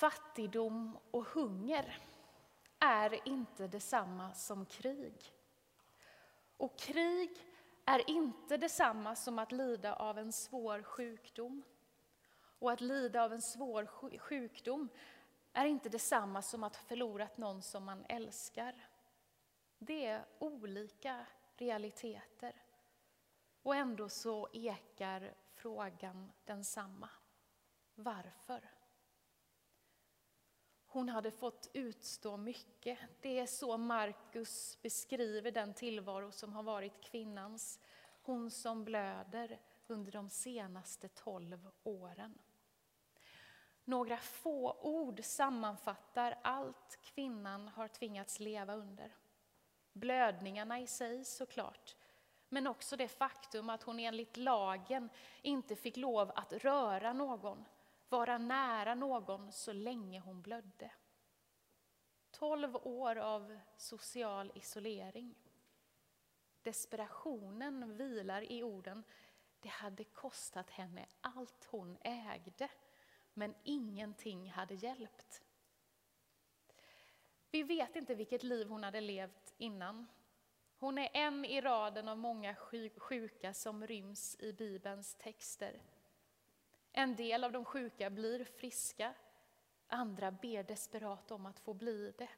Fattigdom och hunger är inte detsamma som krig. Och krig är inte detsamma som att lida av en svår sjukdom. Och att lida av en svår sjukdom är inte detsamma som att ha förlorat någon som man älskar. Det är olika realiteter. Och ändå så ekar frågan densamma. Varför? Hon hade fått utstå mycket. Det är så Markus beskriver den tillvaro som har varit kvinnans. Hon som blöder under de senaste tolv åren. Några få ord sammanfattar allt kvinnan har tvingats leva under. Blödningarna i sig såklart, men också det faktum att hon enligt lagen inte fick lov att röra någon, vara nära någon så länge hon blödde. Tolv år av social isolering. Desperationen vilar i orden, det hade kostat henne allt hon ägde, men ingenting hade hjälpt. Vi vet inte vilket liv hon hade levt innan. Hon är en i raden av många sjuka som ryms i Bibelns texter. En del av de sjuka blir friska, andra ber desperat om att få bli det.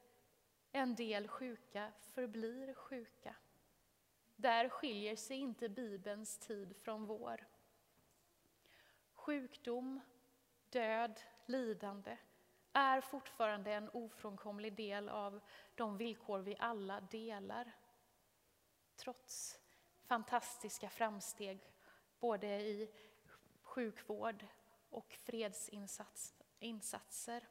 En del sjuka förblir sjuka. Där skiljer sig inte Bibelns tid från vår. Sjukdom, död, lidande är fortfarande en ofrånkomlig del av de villkor vi alla delar. Trots fantastiska framsteg både i sjukvård och fredsinsatser.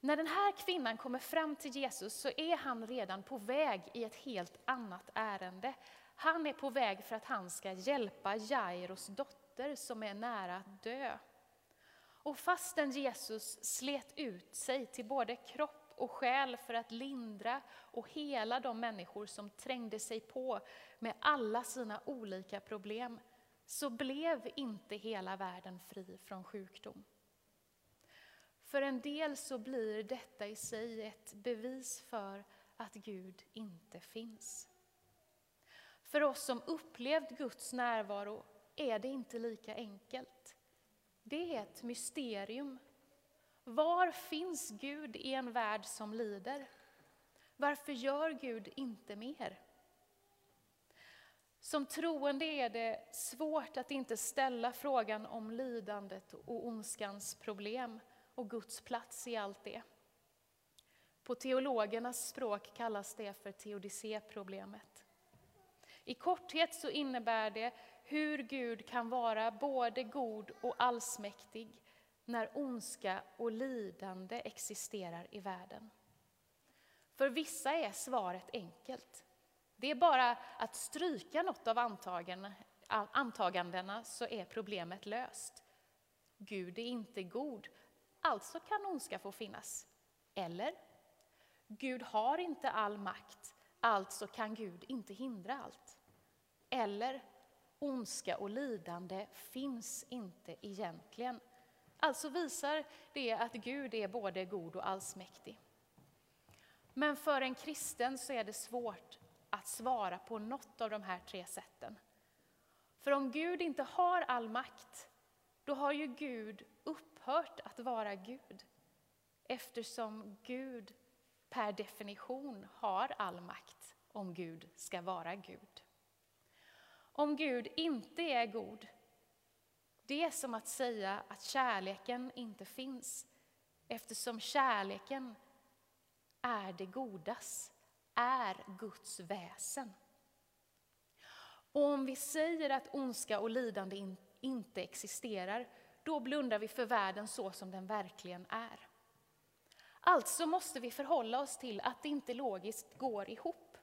När den här kvinnan kommer fram till Jesus så är han redan på väg i ett helt annat ärende. Han är på väg för att han ska hjälpa Jairos dotter som är nära att dö. Och fastän Jesus slet ut sig till både kropp och själ för att lindra och hela de människor som trängde sig på med alla sina olika problem, så blev inte hela världen fri från sjukdom. För en del så blir detta i sig ett bevis för att Gud inte finns. För oss som upplevt Guds närvaro är det inte lika enkelt. Det är ett mysterium. Var finns Gud i en värld som lider? Varför gör Gud inte mer? Som troende är det svårt att inte ställa frågan om lidandet och ondskans problem och Guds plats i allt det. På teologernas språk kallas det för teodicéproblemet. I korthet så innebär det hur Gud kan vara både god och allsmäktig när ondska och lidande existerar i världen. För vissa är svaret enkelt. Det är bara att stryka något av antagandena så är problemet löst. Gud är inte god, alltså kan ondska få finnas. Eller? Gud har inte all makt, alltså kan Gud inte hindra allt. Eller? Ondska och lidande finns inte egentligen. Alltså visar det att Gud är både god och allsmäktig. Men för en kristen så är det svårt att svara på något av de här tre sätten. För om Gud inte har all makt, då har ju Gud upphört att vara Gud. Eftersom Gud per definition har all makt om Gud ska vara Gud. Om Gud inte är god, det är som att säga att kärleken inte finns eftersom kärleken är det godas är Guds väsen. Och om vi säger att ondska och lidande in, inte existerar, då blundar vi för världen så som den verkligen är. Alltså måste vi förhålla oss till att det inte logiskt går ihop.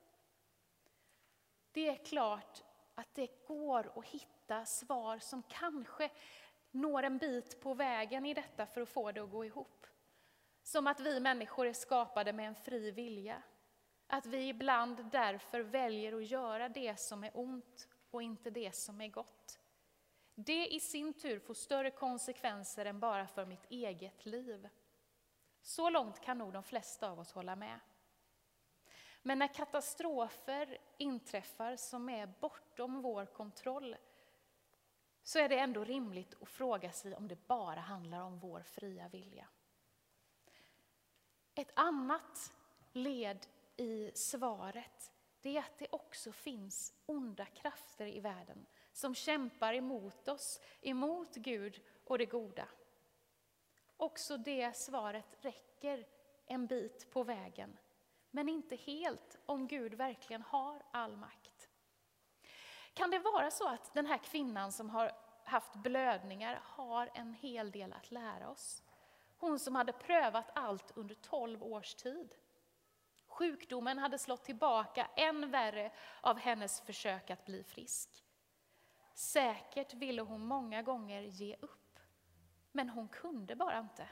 Det är klart att det går att hitta svar som kanske når en bit på vägen i detta för att få det att gå ihop. Som att vi människor är skapade med en fri vilja. Att vi ibland därför väljer att göra det som är ont och inte det som är gott. Det i sin tur får större konsekvenser än bara för mitt eget liv. Så långt kan nog de flesta av oss hålla med. Men när katastrofer inträffar som är bortom vår kontroll så är det ändå rimligt att fråga sig om det bara handlar om vår fria vilja. Ett annat led i svaret det är att det också finns onda krafter i världen som kämpar emot oss, emot Gud och det goda. Också det svaret räcker en bit på vägen, men inte helt om Gud verkligen har all makt. Kan det vara så att den här kvinnan som har haft blödningar har en hel del att lära oss? Hon som hade prövat allt under 12 års tid. Sjukdomen hade slått tillbaka än värre av hennes försök att bli frisk. Säkert ville hon många gånger ge upp, men hon kunde bara inte.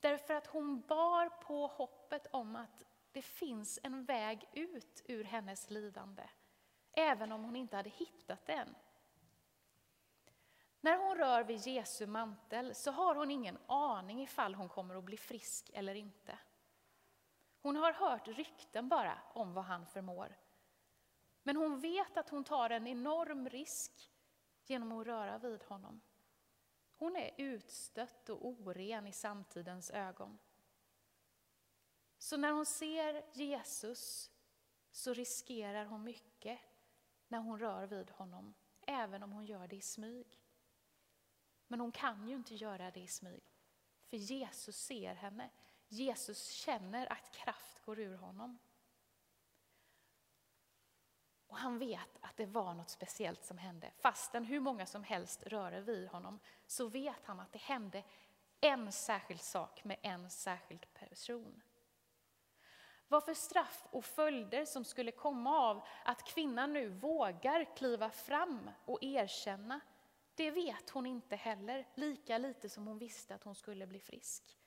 Därför att hon bar på hoppet om att det finns en väg ut ur hennes lidande, även om hon inte hade hittat den. När hon rör vid Jesu mantel så har hon ingen aning ifall hon kommer att bli frisk eller inte. Hon har hört rykten bara om vad han förmår. Men hon vet att hon tar en enorm risk genom att röra vid honom. Hon är utstött och oren i samtidens ögon. Så när hon ser Jesus så riskerar hon mycket när hon rör vid honom, även om hon gör det i smyg. Men hon kan ju inte göra det i smyg, för Jesus ser henne. Jesus känner att kraft går ur honom. Och han vet att det var något speciellt som hände. Fastän hur många som helst rör vid honom så vet han att det hände en särskild sak med en särskild person. Vad för straff och följder som skulle komma av att kvinnan nu vågar kliva fram och erkänna, det vet hon inte heller, lika lite som hon visste att hon skulle bli frisk.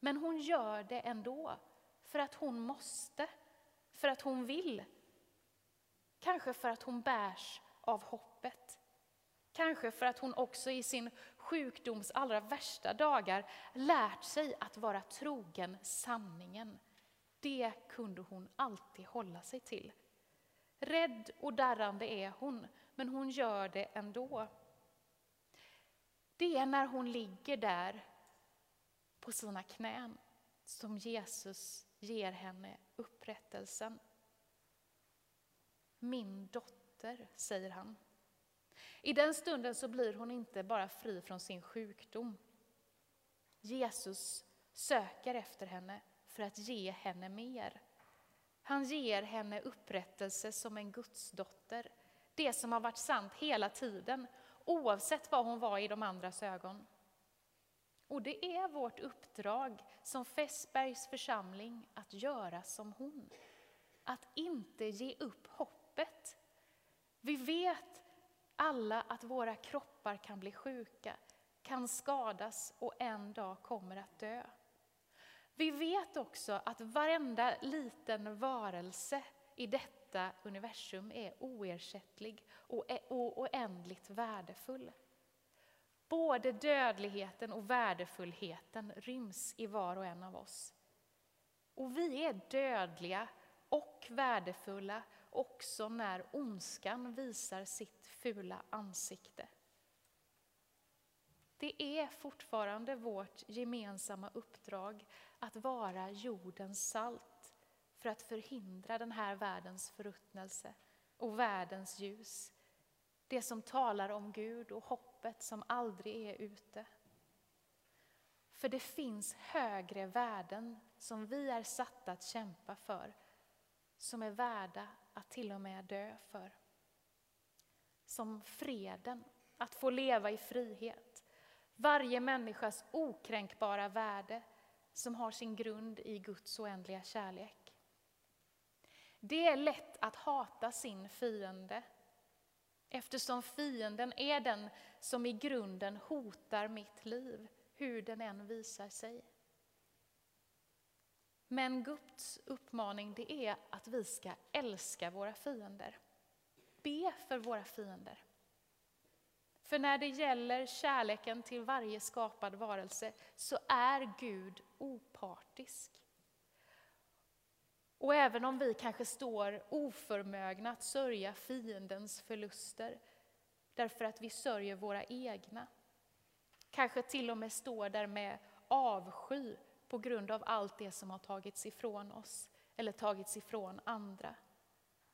Men hon gör det ändå, för att hon måste, för att hon vill. Kanske för att hon bärs av hoppet. Kanske för att hon också i sin sjukdoms allra värsta dagar lärt sig att vara trogen sanningen. Det kunde hon alltid hålla sig till. Rädd och darrande är hon, men hon gör det ändå. Det är när hon ligger där på sina knän som Jesus ger henne upprättelsen. Min dotter, säger han. I den stunden så blir hon inte bara fri från sin sjukdom. Jesus söker efter henne för att ge henne mer. Han ger henne upprättelse som en gudsdotter. Det som har varit sant hela tiden, oavsett vad hon var i de andras ögon. Och det är vårt uppdrag som Fässbergs församling att göra som hon. Att inte ge upp hoppet. Vi vet alla att våra kroppar kan bli sjuka, kan skadas och en dag kommer att dö. Vi vet också att varenda liten varelse i detta universum är oersättlig och oändligt värdefull. Både dödligheten och värdefullheten ryms i var och en av oss. Och vi är dödliga och värdefulla också när ondskan visar sitt fula ansikte. Det är fortfarande vårt gemensamma uppdrag att vara jordens salt för att förhindra den här världens förruttnelse och världens ljus. Det som talar om Gud och hoppet som aldrig är ute. För det finns högre värden som vi är satta att kämpa för, som är värda att till och med dö för. Som freden, att få leva i frihet. Varje människas okränkbara värde som har sin grund i Guds oändliga kärlek. Det är lätt att hata sin fiende Eftersom fienden är den som i grunden hotar mitt liv, hur den än visar sig. Men Guds uppmaning det är att vi ska älska våra fiender. Be för våra fiender. För när det gäller kärleken till varje skapad varelse så är Gud opartisk. Och även om vi kanske står oförmögna att sörja fiendens förluster därför att vi sörjer våra egna, kanske till och med står där med avsky på grund av allt det som har tagits ifrån oss eller tagits ifrån andra,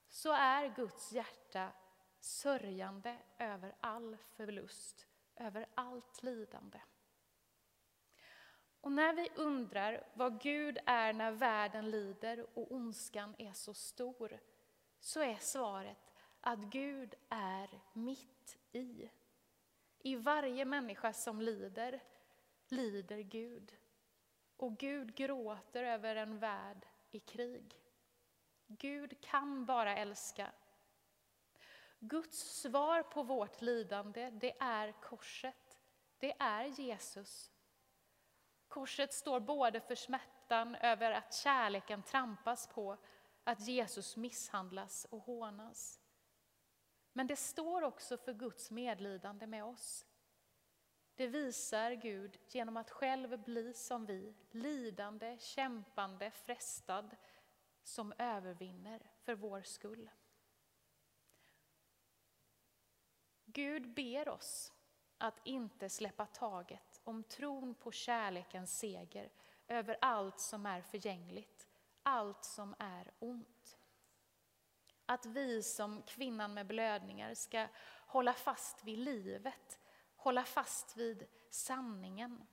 så är Guds hjärta sörjande över all förlust, över allt lidande. Och när vi undrar vad Gud är när världen lider och ondskan är så stor, så är svaret att Gud är mitt i. I varje människa som lider, lider Gud. Och Gud gråter över en värld i krig. Gud kan bara älska. Guds svar på vårt lidande, det är korset. Det är Jesus. Korset står både för smärtan över att kärleken trampas på, att Jesus misshandlas och hånas. Men det står också för Guds medlidande med oss. Det visar Gud genom att själv bli som vi, lidande, kämpande, frestad, som övervinner för vår skull. Gud ber oss att inte släppa taget om tron på kärlekens seger över allt som är förgängligt, allt som är ont. Att vi som kvinnan med blödningar ska hålla fast vid livet, hålla fast vid sanningen.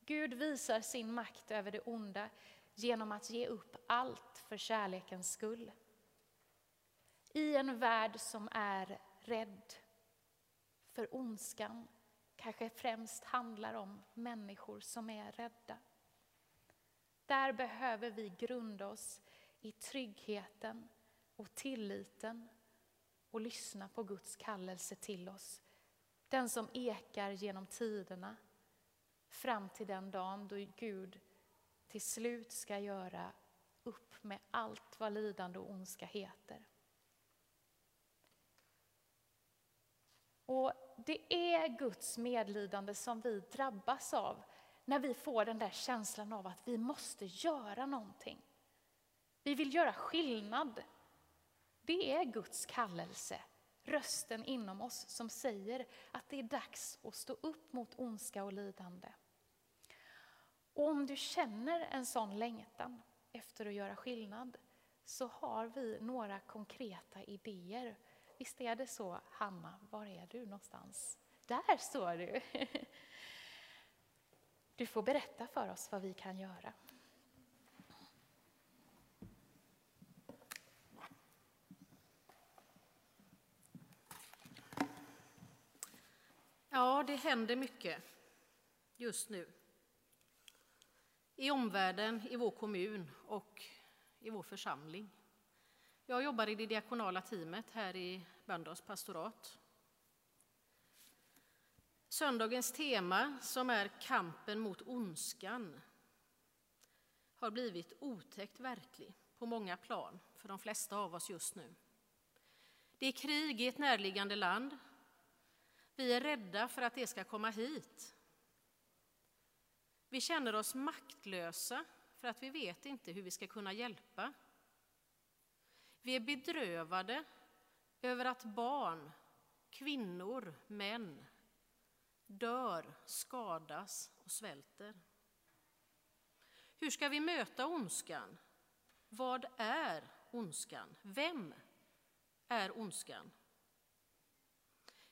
Gud visar sin makt över det onda genom att ge upp allt för kärlekens skull. I en värld som är rädd för ondskan kanske främst handlar om människor som är rädda. Där behöver vi grunda oss i tryggheten och tilliten och lyssna på Guds kallelse till oss. Den som ekar genom tiderna fram till den dagen då Gud till slut ska göra upp med allt vad lidande och ondska heter. Och det är Guds medlidande som vi drabbas av när vi får den där känslan av att vi måste göra någonting. Vi vill göra skillnad. Det är Guds kallelse, rösten inom oss som säger att det är dags att stå upp mot ondska och lidande. Och om du känner en sån längtan efter att göra skillnad så har vi några konkreta idéer Visst är det så, Hanna? Var är du någonstans? Där står du! Du får berätta för oss vad vi kan göra. Ja, det händer mycket just nu. I omvärlden, i vår kommun och i vår församling. Jag jobbar i det diakonala teamet här i Böndals pastorat. Söndagens tema, som är kampen mot ondskan, har blivit otäckt verklig på många plan för de flesta av oss just nu. Det är krig i ett närliggande land. Vi är rädda för att det ska komma hit. Vi känner oss maktlösa för att vi vet inte hur vi ska kunna hjälpa vi är bedrövade över att barn, kvinnor, män dör, skadas och svälter. Hur ska vi möta ondskan? Vad är ondskan? Vem är ondskan?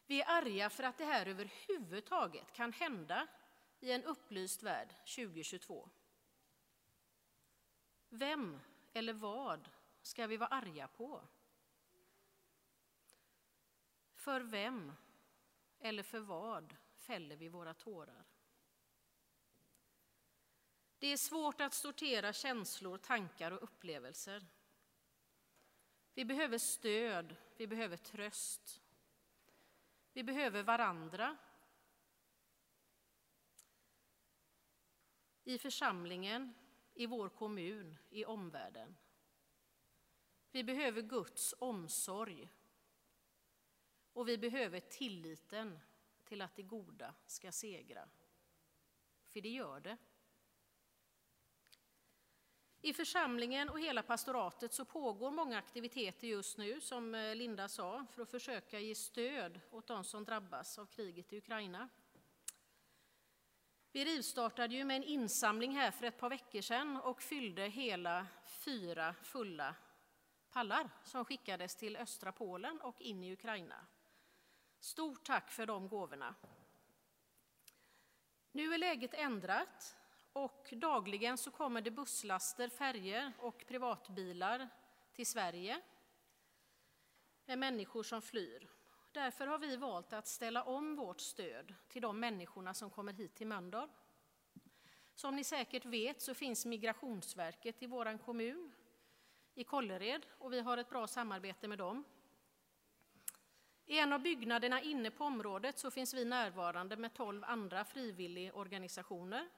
Vi är arga för att det här överhuvudtaget kan hända i en upplyst värld 2022. Vem eller vad ska vi vara arga på? För vem eller för vad fäller vi våra tårar? Det är svårt att sortera känslor, tankar och upplevelser. Vi behöver stöd, vi behöver tröst. Vi behöver varandra. I församlingen, i vår kommun, i omvärlden. Vi behöver Guds omsorg. Och vi behöver tilliten till att det goda ska segra. För det gör det. I församlingen och hela pastoratet så pågår många aktiviteter just nu, som eh, Linda sa, för att försöka ge stöd åt de som drabbas av kriget i Ukraina. Vi rivstartade ju med en insamling här för ett par veckor sedan och fyllde hela fyra fulla pallar som skickades till östra Polen och in i Ukraina. Stort tack för de gåvorna. Nu är läget ändrat och dagligen så kommer det busslaster, färger och privatbilar till Sverige med människor som flyr. Därför har vi valt att ställa om vårt stöd till de människorna som kommer hit till Mölndal. Som ni säkert vet så finns Migrationsverket i vår kommun, i Kållered, och vi har ett bra samarbete med dem. I en av byggnaderna inne på området så finns vi närvarande med tolv andra frivilligorganisationer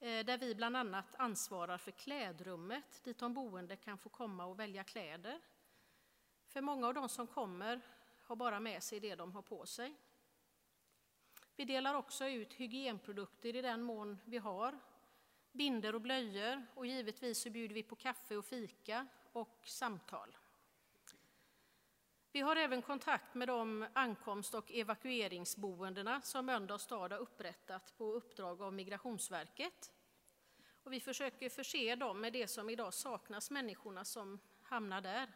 eh, där vi bland annat ansvarar för klädrummet dit de boende kan få komma och välja kläder. För många av de som kommer har bara med sig det de har på sig. Vi delar också ut hygienprodukter i den mån vi har, binder och blöjor och givetvis så bjuder vi på kaffe och fika och samtal. Vi har även kontakt med de ankomst och evakueringsboendena som Mölndals stad har upprättat på uppdrag av Migrationsverket. Och vi försöker förse dem med det som idag saknas människorna som hamnar där.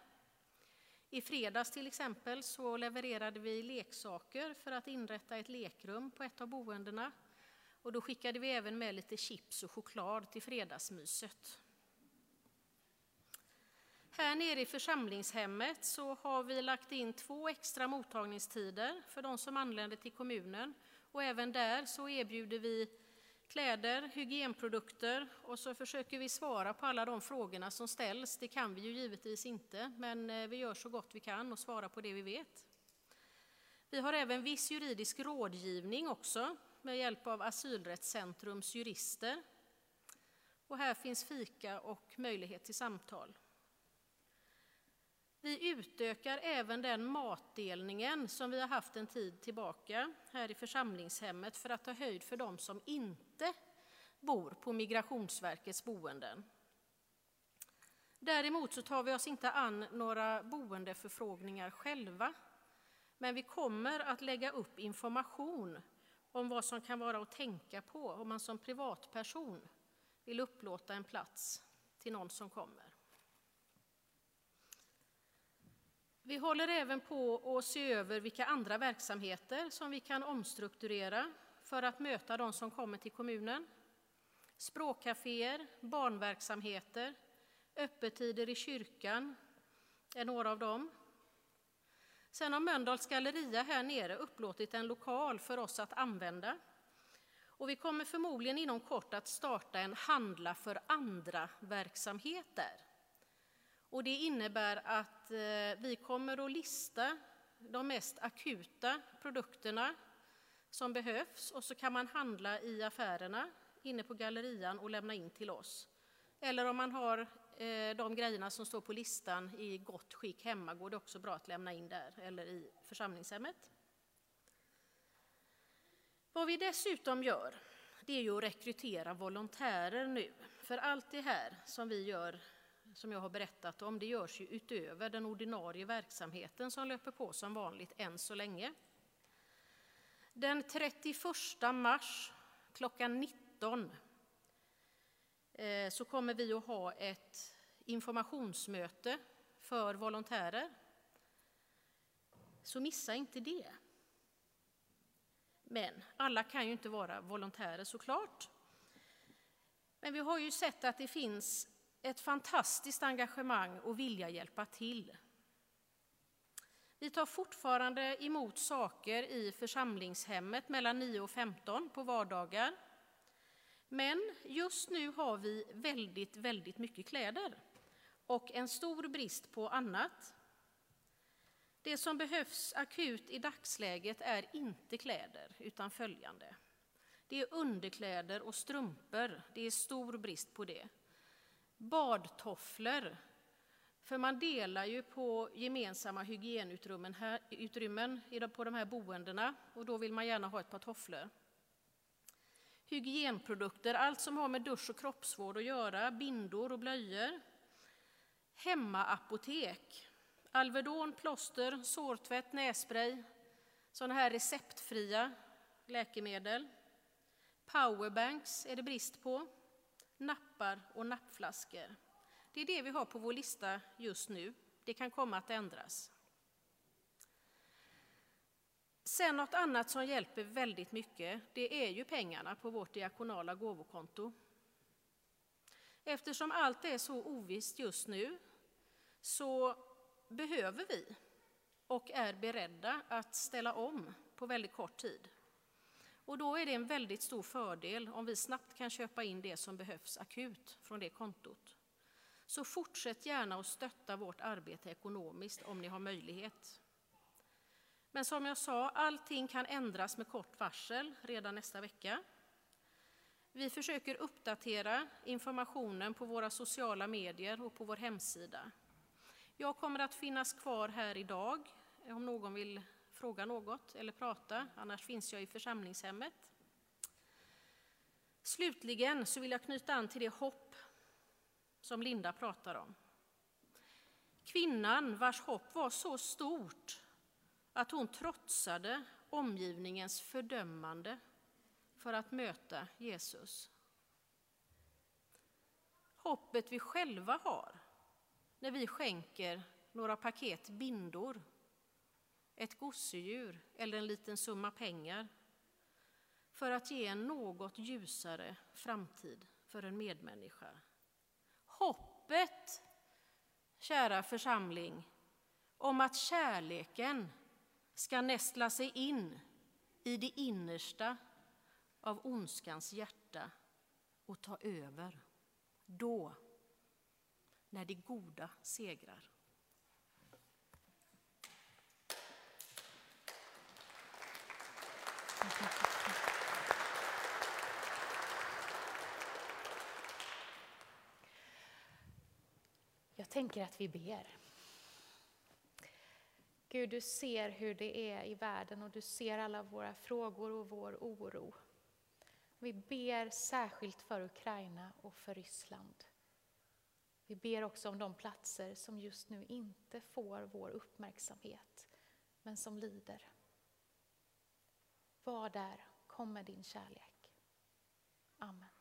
I fredags till exempel så levererade vi leksaker för att inrätta ett lekrum på ett av boendena. Och då skickade vi även med lite chips och choklad till fredagsmyset. Här nere i församlingshemmet så har vi lagt in två extra mottagningstider för de som anländer till kommunen. Och även där så erbjuder vi kläder, hygienprodukter och så försöker vi svara på alla de frågorna som ställs. Det kan vi ju givetvis inte, men eh, vi gör så gott vi kan och svarar på det vi vet. Vi har även viss juridisk rådgivning också med hjälp av Asylrättscentrums jurister. Och här finns fika och möjlighet till samtal. Vi utökar även den matdelningen som vi har haft en tid tillbaka här i församlingshemmet för att ta höjd för de som inte bor på Migrationsverkets boenden. Däremot så tar vi oss inte an några boendeförfrågningar själva, men vi kommer att lägga upp information om vad som kan vara att tänka på om man som privatperson vill upplåta en plats till någon som kommer. Vi håller även på att se över vilka andra verksamheter som vi kan omstrukturera för att möta de som kommer till kommunen. Språkcaféer, barnverksamheter, öppettider i kyrkan är några av dem. Sen har Mölndals galleria här nere upplåtit en lokal för oss att använda. Och vi kommer förmodligen inom kort att starta en handla för andra-verksamhet där. Och det innebär att eh, vi kommer att lista de mest akuta produkterna som behövs och så kan man handla i affärerna inne på gallerian och lämna in till oss. Eller om man har Eh, de grejerna som står på listan i gott skick hemma går det också bra att lämna in där eller i församlingshemmet. Vad vi dessutom gör, det är ju att rekrytera volontärer nu. För allt det här som vi gör som jag har berättat om, det görs ju utöver den ordinarie verksamheten som löper på som vanligt än så länge. Den 31 mars klockan 19 Eh, så kommer vi att ha ett informationsmöte för volontärer. Så missa inte det. Men alla kan ju inte vara volontärer såklart. Men vi har ju sett att det finns ett fantastiskt engagemang och vilja hjälpa till. Vi tar fortfarande emot saker i församlingshemmet mellan 9 och 15 på vardagar. Men just nu har vi väldigt, väldigt mycket kläder och en stor brist på annat. Det som behövs akut i dagsläget är inte kläder, utan följande. Det är underkläder och strumpor. Det är stor brist på det badtofflor För man delar ju på gemensamma hygienutrymmen här, utrymmen på de här boendena och då vill man gärna ha ett par tofflor. Hygienprodukter, allt som har med dusch och kroppsvård att göra, bindor och blöjor. Hemmaapotek, Alvedon, plåster, sårtvätt, nässpray, sådana här receptfria läkemedel. Powerbanks är det brist på, nappar och nappflaskor. Det är det vi har på vår lista just nu. Det kan komma att ändras. Sen något annat som hjälper väldigt mycket, det är ju pengarna på vårt diakonala gåvokonto. Eftersom allt är så ovisst just nu så behöver vi och är beredda att ställa om på väldigt kort tid. Och då är det en väldigt stor fördel om vi snabbt kan köpa in det som behövs akut från det kontot. Så fortsätt gärna att stötta vårt arbete ekonomiskt om ni har möjlighet. Men som jag sa, allting kan ändras med kort varsel redan nästa vecka. Vi försöker uppdatera informationen på våra sociala medier och på vår hemsida. Jag kommer att finnas kvar här idag om någon vill fråga något eller prata, annars finns jag i församlingshemmet. Slutligen så vill jag knyta an till det hopp som Linda pratar om. Kvinnan vars hopp var så stort att hon trotsade omgivningens fördömande för att möta Jesus. Hoppet vi själva har när vi skänker några paket bindor, ett gosedjur eller en liten summa pengar för att ge en något ljusare framtid för en medmänniska. Hoppet, kära församling, om att kärleken ska nästla sig in i det innersta av ondskans hjärta och ta över. Då, när det goda segrar. Jag tänker att vi ber. Gud, du ser hur det är i världen och du ser alla våra frågor och vår oro. Vi ber särskilt för Ukraina och för Ryssland. Vi ber också om de platser som just nu inte får vår uppmärksamhet, men som lider. Var där, kom med din kärlek. Amen.